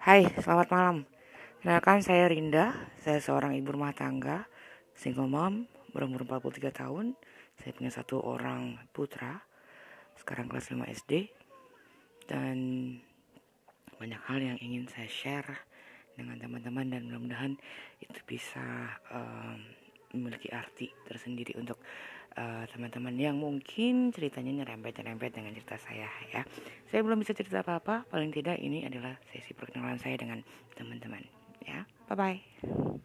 Hai, selamat malam. Kenalkan saya Rinda, saya seorang ibu rumah tangga, single mom, berumur 43 tahun. Saya punya satu orang putra, sekarang kelas 5 SD. Dan banyak hal yang ingin saya share dengan teman-teman dan mudah-mudahan itu bisa um, memiliki arti tersendiri untuk eh, teman-teman yang mungkin ceritanya nyerempet-nyerempet dengan cerita saya ya. Saya belum bisa cerita apa-apa, paling tidak ini adalah sesi perkenalan saya dengan teman-teman ya. Bye bye.